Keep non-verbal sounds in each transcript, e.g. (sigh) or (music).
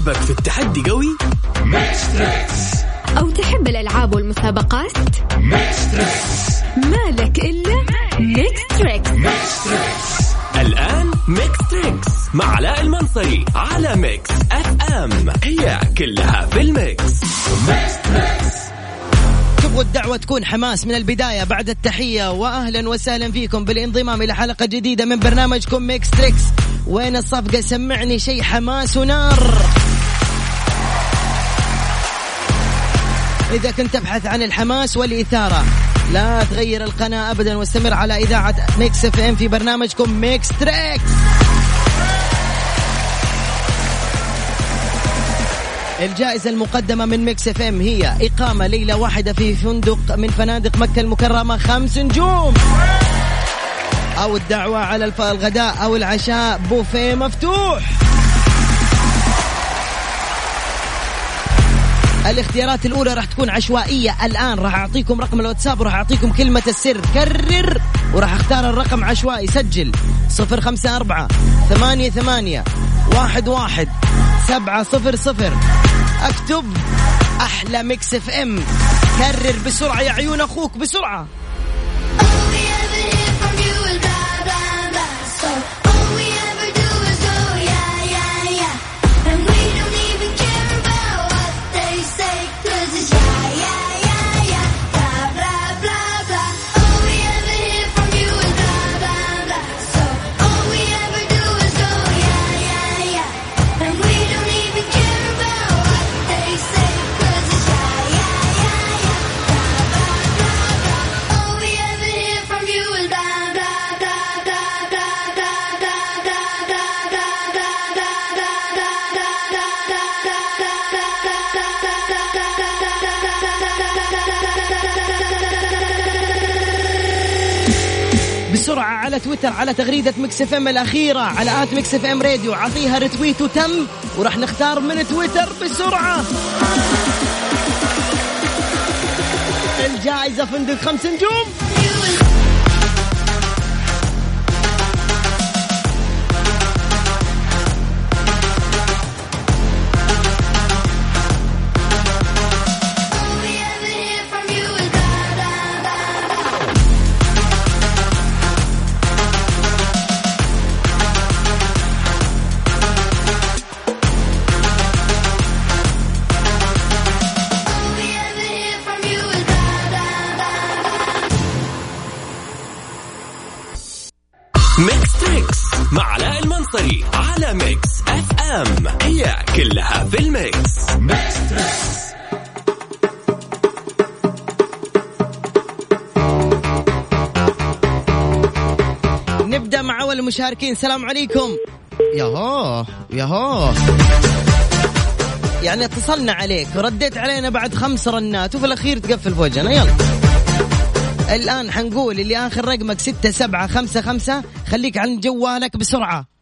قلبك في التحدي قوي؟ Mix Trix أو تحب الألعاب والمسابقات؟ Mix Trix مالك إلا Mix Trix Mix Trix الآن Mix Trix مع علاء المنصري على Mix FM هي كلها في ال Mix. Mix Trix تبغوا الدعوة تكون حماس من البداية بعد التحية وأهلا وسهلا فيكم بالانضمام إلى حلقة جديدة من برنامجكم Mix Trix وين الصفقة؟ سمعني شيء حماس ونار. إذا كنت تبحث عن الحماس والإثارة. لا تغير القناة أبدا واستمر على إذاعة Mix FM في برنامجكم Mix Trix. الجائزة المقدمة من Mix FM هي إقامة ليلة واحدة في فندق من فنادق مكة المكرمة خمس نجوم. أو الدعوة على الغداء أو العشاء بوفيه مفتوح. الاختيارات الأولى راح تكون عشوائية. الآن راح أعطيكم رقم الواتساب وراح أعطيكم كلمة السر. كرر! وراح أختار الرقم عشوائي. سجل! صفر خمسة أربعة ثمانية ثمانية واحد واحد سبعة صفر صفر. اكتب أحلى Mix FM كرر بسرعة يا عيون أخوك بسرعة! بسرعة على تويتر على تغريدة Mix FM الأخيرة على at Mix FM Radio. عطيها retweet وتم وراح نختار من تويتر بسرعة. الجائزة فندق خمس نجوم. Mix FM. هي كلها في ال Mix. Mix Trix نبدأ مع أول المشاركين. السلام عليكم. ياهو ياهو. يعني اتصلنا عليك ورديت علينا بعد خمس رنات وفي الأخير تقفل في وجهنا. يلا. الآن حنقول اللي آخر رقمك ستة سبعة خمسة خمسة. خليك عن جوالك بسرعة.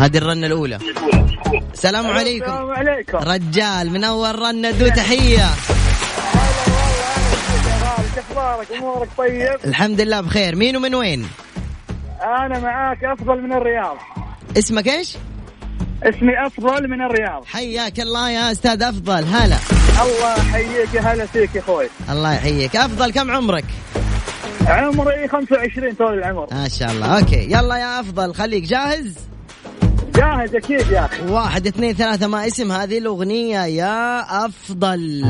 هذه الرنة الأولى. السلام عليكم السلام عليكم. رجال منور رنة دو تحية. كيف أخبارك امورك طيب الحمد لله بخير. مين ومن وين؟ أنا معاك أفضل من الرياض. اسمك إيش؟ اسمي أفضل من الرياض. حياك الله يا أستاذ أفضل. هلا. الله يحييك هلا فيك يا أخوي. الله يحييك. أفضل كم عمرك؟ عمري 25 طول العمر. ما شاء الله. أوكي. يلا يا أفضل خليك جاهز. جاهز أكيد يا أخي. واحد اثنين ثلاثة ما اسم هذه الأغنية يا أفضل.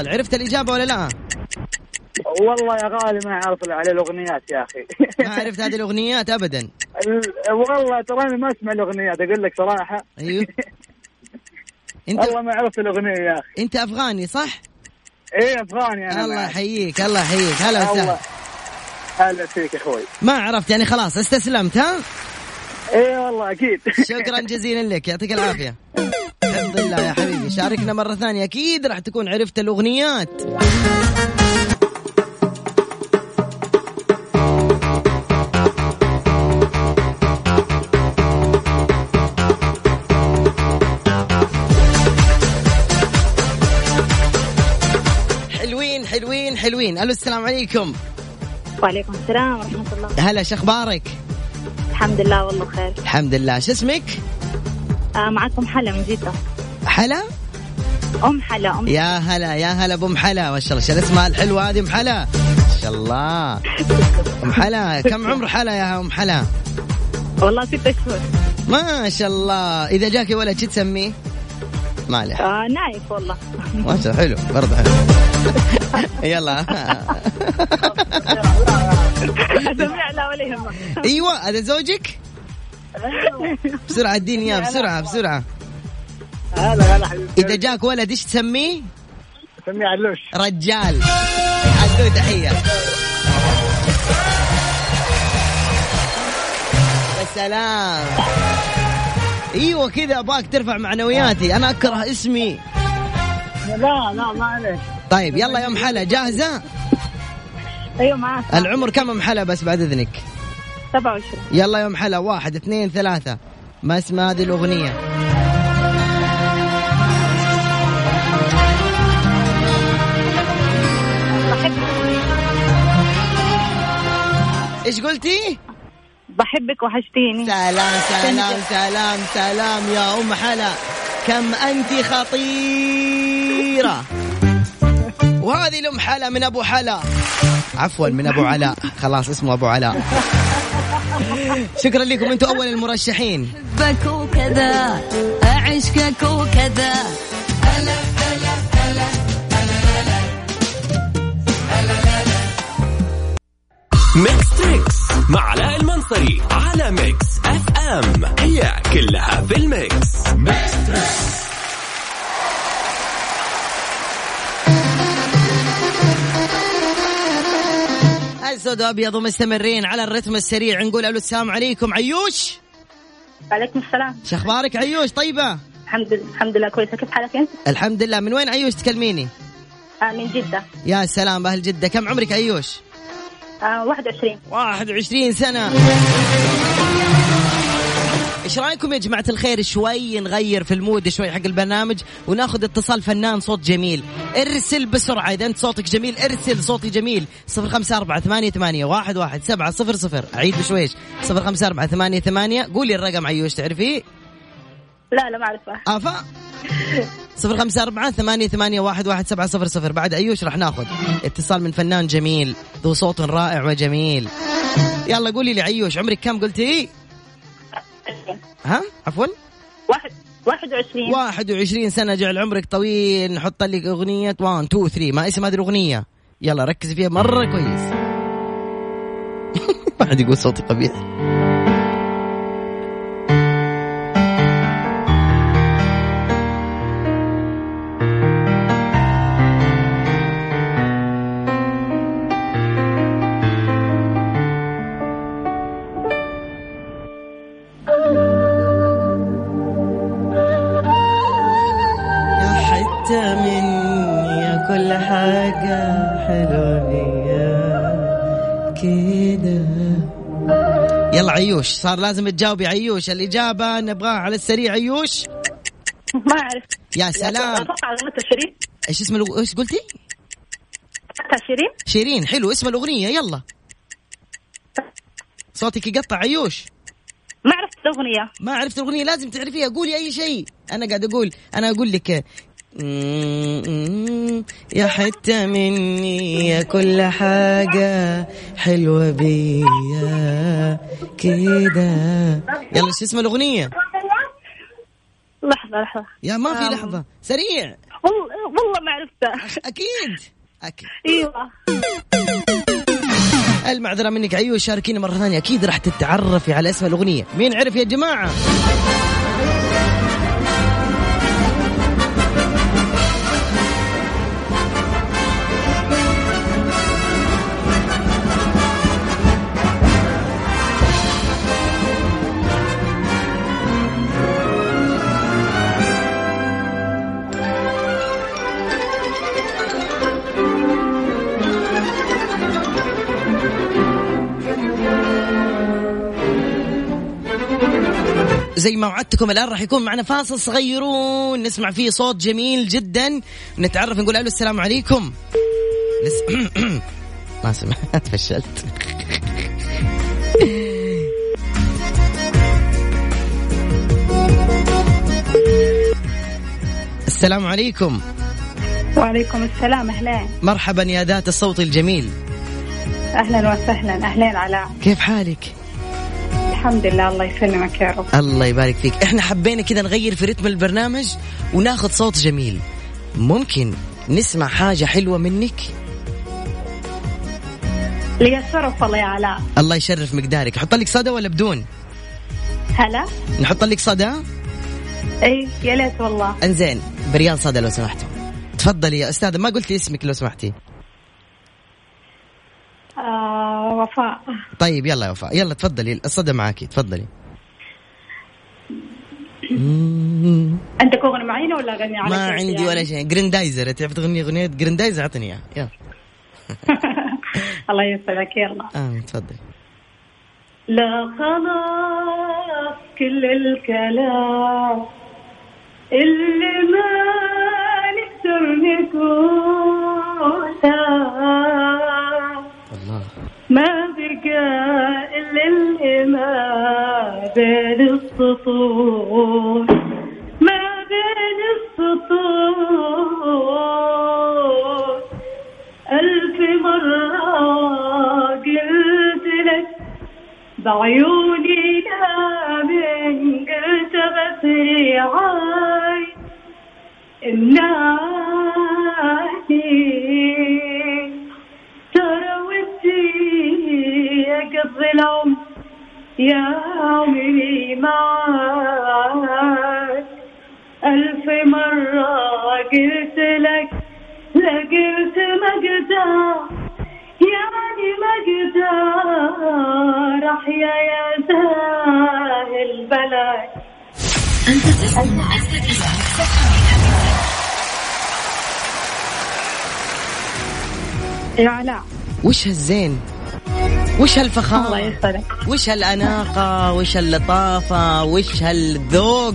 أفضل عرفت الإجابة ولا لا؟ والله يا غالي ما اعرف على الأغنيات يا أخي. ما عرفت هذه الأغنيات أبدا. ال- والله تراني ما أسمع الأغنيات أقول لك صراحة. أيوه. (laughs) انت والله ما عرفت الأغنية يا أخي. أنت أفغاني صح؟ إيه أفغاني أنا الله. يحييك الله يحييك. هلا وسهلا. هلا فيك أخوي. ما عرفت يعني خلاص استسلمت ها؟ إيه والله أكيد. شكرا جزيلا لك يعطيك العافية. (laughs) الحمد لله يا حبيبي شاركنا مرة ثانية. أكيد راح تكون عرفت الأغنيات. حلوين حلوين حلوين. ألو السلام عليكم. وعليكم السلام ورحمة الله. هلا شخبارك الحمد لله والله بخير الحمد لله. شو اسمك؟ آه معكم حلا من جدة. حلا؟ أم حلا أم يا هلا يا هلا بأم حلا. ما شاء الله. شو اسمها الحلوة هذه أم حلا؟ ما شاء الله. أم حلا كم عمر حلا يا أم حلا؟ والله ست أشهر. ما شاء الله. إذا جاك ولد شو تسميه؟ ما عليه آه نايف والله. ما شاء الله. حلو. برضه حلو. يلا. لا ولا يهمك. أيوه هذا زوجك؟ بسرعة اديني إياه بسرعة بسرعة. هلا هلا حبيبي. إذا جاك ولد إيش تسميه؟ سميه علوش. رجال. ادوا تحية. يا سلام. إيوه كذا أبغاك ترفع معنوياتي. أنا أكره اسمي. لا لا ما عليك. طيب يلا يا ام حلا. جاهزة؟ أيوة معك العمر كم ام حلا بس بعد إذنك؟ 27 يلا يا ام حلا. واحد اثنين ثلاثة. ما اسم هذه الأغنية. إيش قلتي؟ بحبك وحشتيني. سلام سلام سلام سلام يا أم حلا. كم أنت خطيرة. وهذه الام حلا من أبو حلا. عفوا من أبو علاء خلاص اسمه أبو علاء شكرا لكم أنتم أول المرشحين. بك وكذا عشقك وكذا. ميكس تريكس مع علاء المنصري على ميكس اف ام هي كلها في الميكس اسود وأبيض ومستمرين على الرتم السريع. نقول ألو السلام عليكم. عيوش؟ وعليكم السلام. شو أخبارك عيوش؟ طيبة؟ الحمد لله الحمد لله كويسة. كيف حالك أنت؟ الحمد لله. من وين عيوش تكلميني؟ آه من جدة. يا سلام باهل جدة. كم عمرك عيوش؟ آه 21 21 سنة. إيش رأيكم يا جماعة الخير؟ شوي نغير في المود شوي حق البرنامج وناخذ اتصال فنان صوت جميل. ارسل بسرعة إذا أنت صوتك جميل ارسل صوتي جميل. صفر خمسة أربعة ثمانية, ثمانية واحد, واحد سبعة صفر صفر. أعيد بشويش. صفر خمسة أربعة ثمانية, ثمانية. قولي الرقم عيوش تعرفيه؟ لا لا ما أعرفه آفا صفر خمسة أربعة ثمانية, ثمانية واحد, واحد سبعة صفر صفر. بعد أيوش راح ناخذ؟ اتصال من فنان جميل. ذو صوت رائع وجميل. يلا قولي لي عيوش عمرك كم قلتي؟ ها؟ عفوا. واحد 21 21 سنة جعل عمرك طويل. نحط لك أغنية. 1 2 3 ما اسم هذه الأغنية. يلا ركزي فيها مرة كويس. (laughs) ما حد يقول صوتي قبيح. مني يا كل حاجة حلوة كده. يلا عيوش صار لازم تجاوبي عيوش الإجابة نبغاها على السريع عيوش. ما أعرف. يا سلام. شيرين إيش اسم الأغ... إيش قلتي؟ شيرين. شيرين حلو اسم الأغنية يلا. صوتك يقطع عيوش. ما عرفت الأغنية. ما عرفت الأغنية لازم تعرفيها قولي أي شيء. أنا قاعد أقول أنا أقول لك يا حتة مني يا كل حاجة حلوة بيا كده. يلا شو اسم الأغنية؟ لحظة لحظة. يا ما في. لحظة. سريع. والله والله ما عرفتها. أكيد. أكيد. إيوه. المعذرة منك عيو شاركيني مرة ثانية. أكيد راح تتعرفي على اسم الأغنية. مين عرف يا جماعة؟ زي ما وعدتكم الآن راح يكون معنا فاصل صغيرون. نسمع فيه صوت جميل جدا. نتعرف نقول ألو السلام عليكم. لس... (clears throat) ما سمعت فشلت. السلام عليكم. وعليكم السلام أهلين. مرحبا يا ذات الصوت الجميل. أهلا وسهلا أهلين علاء كيف حالك؟ الحمد لله الله يسلمك يا رب. الله يبارك فيك. إحنا حبينا كذا نغير في رتم البرنامج وناخذ صوت جميل. ممكن نسمع حاجة حلوة منك؟ لي الشرف والله يا علاء. الله يشرف مقدارك. حط لك صدى ولا بدون؟ هلا؟ نحط لك صدى؟ إي يا ليت والله. إنزين بريان صدى لو سمحتوا تفضلي يا أستاذة ما قلتي اسمك لو سمحتي. آه وفاء. طيب يلا يا وفاء. يلا تفضلي. الصدى معاكي. تفضلي. عندك اغنيه معينة ولا أغني على ما عندي يعني؟ ولا شيء. جريندايزر. تعرف تغني أغنية جريندايزر؟ أعطني إياها. يلا. (laughs) الله يسعدك يلا. آه تفضلي. لا خلاص كل الكلام اللي ما نقدر نقوله. ما يعني ما قدر أحيا يا ساهل بلاك يا علاء. وش هالزين؟ وش الله هالفخامة يسعدك. وش هالأناقة؟ وش اللطافة وش هالذوق؟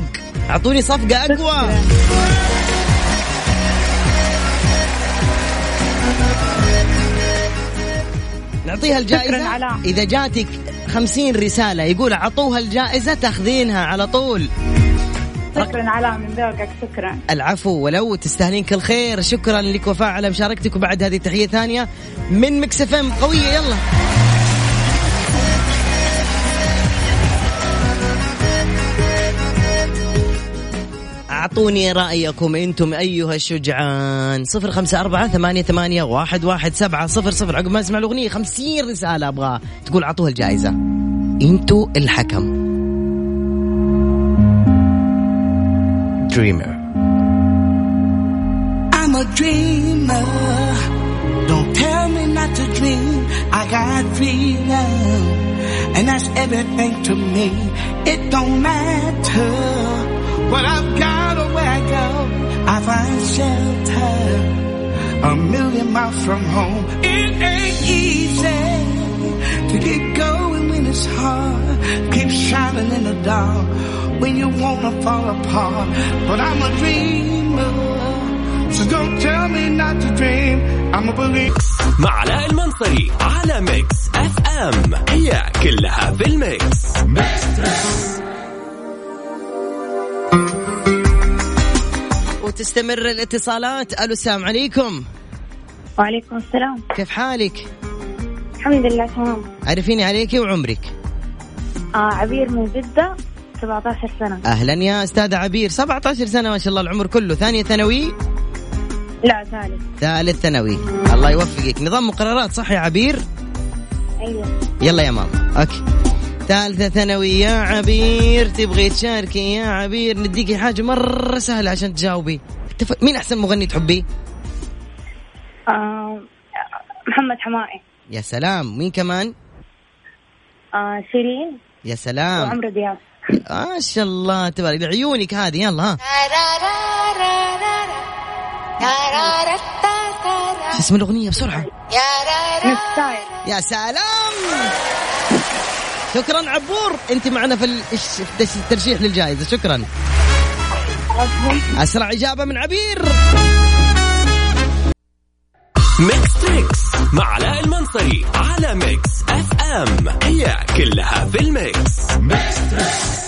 أعطوني صفقة أقوى. نعطيها الجائزة. إذا جاتك خمسين رسالة يقول أعطوها الجائزة تاخذينها على طول. شكرا علاء من ذوقك شكرا. العفو ولو تستاهلين كل خير. شكرا لك وفاء على مشاركتك. وبعد هذه تحية ثانية من مكس إف إم. قوية يلا. أعطوني رأيكم أنتم أيها الشجعان صفر خمسة أربعة ثمانية, ثمانية واحد, واحد سبعة صفر صفر عقب ما أسمع الأغنية خمسين رسالة أبغى تقول أعطوها الجائزة أنتوا الحكم Dreamer I'm a dreamer. Don't tell me not to dream. I got freedom. And that's everything to me. It don't matter what I've got or where I go. I find shelter a million miles from home. It ain't easy to get going when it's hard. Keep shining in the dark when you wanna fall apart. But I'm a dreamer. So don't tell me not to dream. I'm a believer. مع علاء المنصري على ميكس اف ام هي كلها في الميكس وتستمر الاتصالات. ألو السلام عليكم. وعليكم السلام. كيف حالك؟ الحمد لله تمام. عرفيني عليكي وعمرك. آه عبير من جدة 17 سنة. أهلا يا استاذه عبير. 17 سنة ما شاء الله العمر كله. ثانية ثانوي؟ لا ثالث. ثالث ثانوي. الله يوفقك. نظام مقررات صح يا عبير؟ أيوه. يلا يا ماما. أوكي. ثالثة ثانوي يا عبير تبغي تشاركي يا عبير نديكي حاجة مرة سهلة عشان تجاوبي. تف... مين أحسن مغني تحبيه؟ آه محمد حمائي. يا سلام مين كمان؟ آه شيرين يا سلام. وعمرو دياب. ما شاء الله تبارك عيونك هذه يلا ها. شو اسم الأغنية بسرعة؟ نستايل يا سلام. شكرا عبور. انت معنا في الترشيح للجائزة. شكرا. أسرع إجابة من عبير. Mix Trix مع علاء المنصري على Mix FM. هي كلها في ال Mix. Mix Trix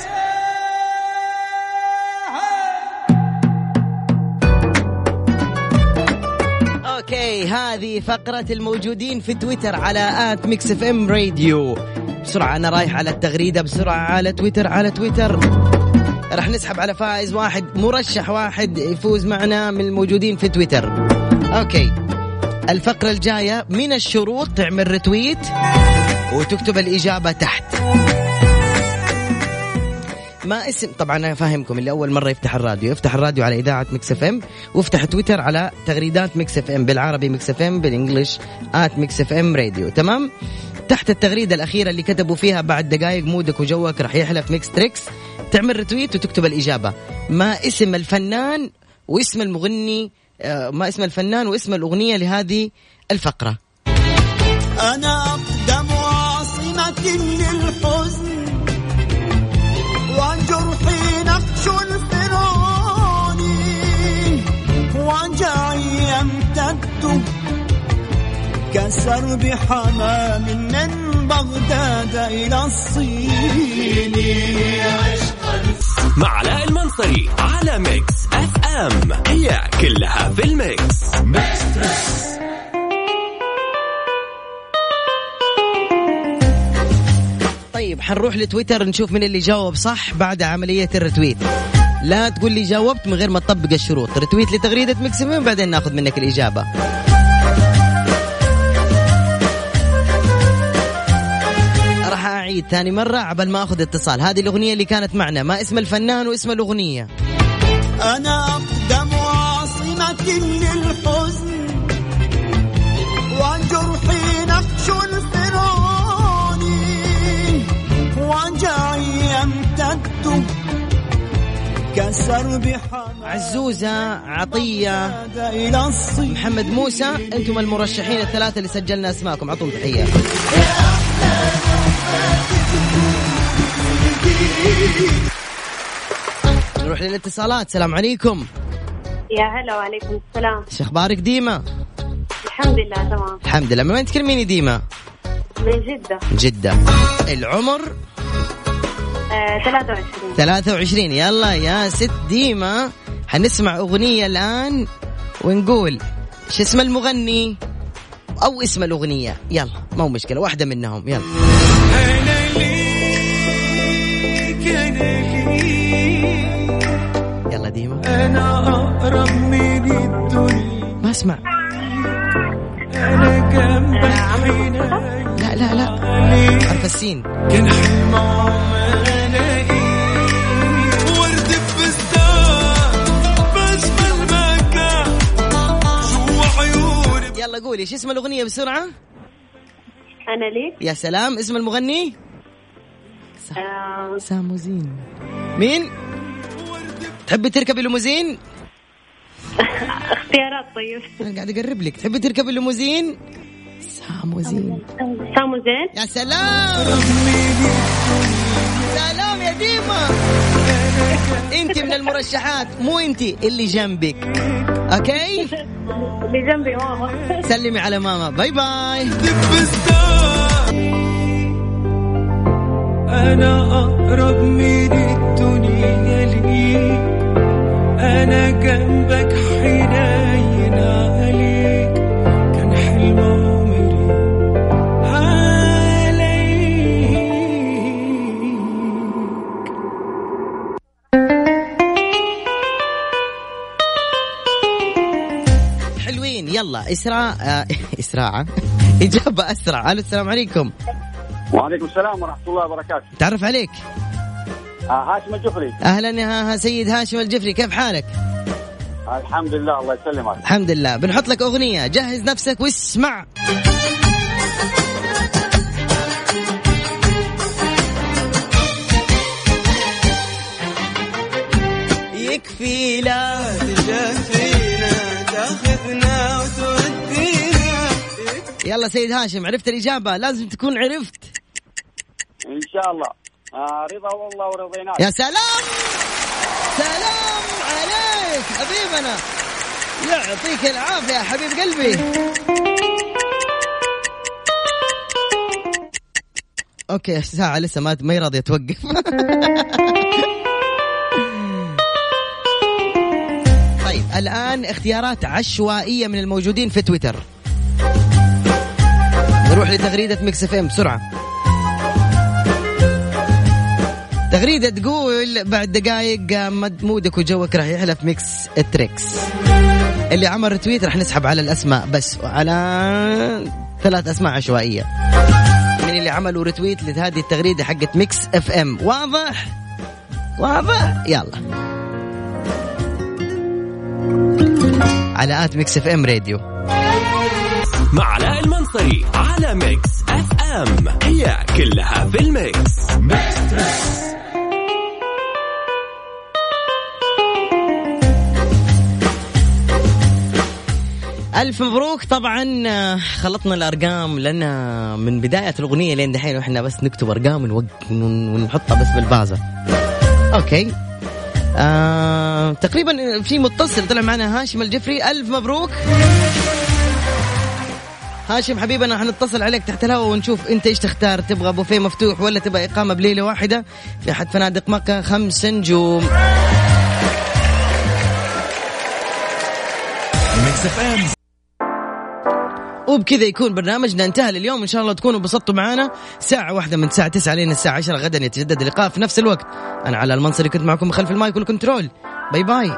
okay هذه فقرة الموجودين في تويتر على at Mix FM Radio. بسرعة أنا رايح على التغريدة بسرعة على تويتر على تويتر. راح نسحب على فائز واحد مرشح واحد يفوز معنا من الموجودين في تويتر. okay. الفقرة الجاية من الشروط تعمل retweet وتكتب الإجابة تحت. ما اسم طبعا أنا فاهمكم اللي أول مرة يفتح الراديو. يفتح الراديو على إذاعة Mix FM وافتح تويتر على تغريدات Mix FM بالعربي Mix FM بال English at Mix FM Radio. تمام؟ تحت التغريدة الأخيرة اللي كتبوا فيها بعد دقائق mood ك وجوك راح يحلى في Mix Trix تعمل retweet وتكتب الإجابة. ما اسم الفنان واسم المغني آه، ما اسم الفنان واسم الأغنية لهذه الفقرة. أنا أقدم عاصمة للحزن. كسرب حمام من بغداد إلى الصين. مع علاء المنصري على Mix FM. هي كلها في ال Mix. Mix طيب حنروح لتويتر نشوف من اللي جاوب صح؟ بعد عملية ال retweet. لا تقول لي جاوبت من غير ما تطبق الشروط. retweet لتغريدة Mix FM بعدين ناخذ منك الإجابة. راح أعيد ثاني مرة عبل ما أخذ اتصال. هذه الأغنية اللي كانت معنا. ما اسم الفنان واسم الأغنية. أنا أقدم عاصمة للحزن وجرحي نقش الفرعون وجعي يمتد عزوزة عطية محمد موسى أنتم المرشحين الثلاثة اللي سجلنا أسماءكم. أعطوهم تحية. نروح للاتصالات. السلام عليكم. يا هلا وعليكم السلام. إيش أخبارك ديما؟ الحمد لله تمام. الحمد لله. من وين تكلميني ديما؟ من جدة. جدة. العمر؟ آه 23 23 يلا يا ست ديما. حنسمع أغنية الآن ونقول شو اسم المغني؟ أو اسم الأغنية. يلا مو مشكلة واحدة منهم. يلا. يلا ديما. أنا أقرب من الدنيا ما أسمع. أنا جنبك لا لا لا. حرف السين. كان حلم عمرنا يلا قولي شو اسم الأغنية بسرعة؟ أنا ليك. يا سلام اسم المغني؟ آه. سامو زين. مين؟ تحبي تركبي ليموزين (laughs) اختيارات طيب. أنا قاعد أقرب لك. تحبي تركبي الليموزين؟ سامو زين. سامو زين يا سلام. سلام يا ديما. انت من المرشحات مو انت اللي جنبك. okay؟ اللي جنبي ماما سلمي على ماما. bye bye. أنا أقرب من الدنيا ليك أنا جنبك إسراء آه، (laughs) إسراء. إجابة أسرع. ألو السلام عليكم. وعليكم السلام ورحمة الله وبركاته. تعرف عليك. آه هاشم الجفري. أهلا يا سيد هاشم الجفري. كيف حالك؟ الحمد لله الله يسلمك. الحمد لله. بنحط لك أغنية. جهز نفسك واسمع. يكفي لا يلا سيد هاشم عرفت الإجابة لازم تكون عرفت. إن شاء الله. آه رضا والله ورضيناك يا سلام! سلام عليك حبيبنا. يعطيك العافية يا حبيب قلبي. أوكي ساعة لسه ما ما راضية توقف. (laughs) طيب الآن اختيارات عشوائية من الموجودين في تويتر. نروح لتغريدة Mix FM بسرعة. تغريدة تقول بعد دقائق mood mood ك وجوك راح يحلى في Mix Trix اللي عمل retweet راح نسحب على الأسماء بس على ثلاث أسماء عشوائية. من اللي عملوا retweet لهذه التغريدة حقت Mix FM. واضح؟ واضح؟ يلا. على at Mix F M Radio. مع علاء المنصري على Mix FM. هي كلها في ال Mix. ألف مبروك. طبعا آه، خلطنا الأرقام لأن من بداية الأغنية لين دحين وإحنا بس نكتب أرقام ونحطها بس بالبازة أوكي. آه، تقريبا في متصل طلع معنا هاشم الجفري. ألف مبروك. هاشم حبيبنا حنتصل عليك تحت الهواء ونشوف انت إيش تختار تبغى بوفيه مفتوح ولا تبغى إقامة بليلة واحدة؟ في أحد فنادق مكة خمس نجوم. وبكذا يكون برنامجنا انتهى لليوم. إن شاء الله تكونوا انبسطتوا معنا ساعة واحدة من الساعة 9 لين الساعة 10 غدا يتجدد اللقاء في نفس الوقت. أنا علاء المنصري كنت معكم خلف ال mic وال control. bye bye.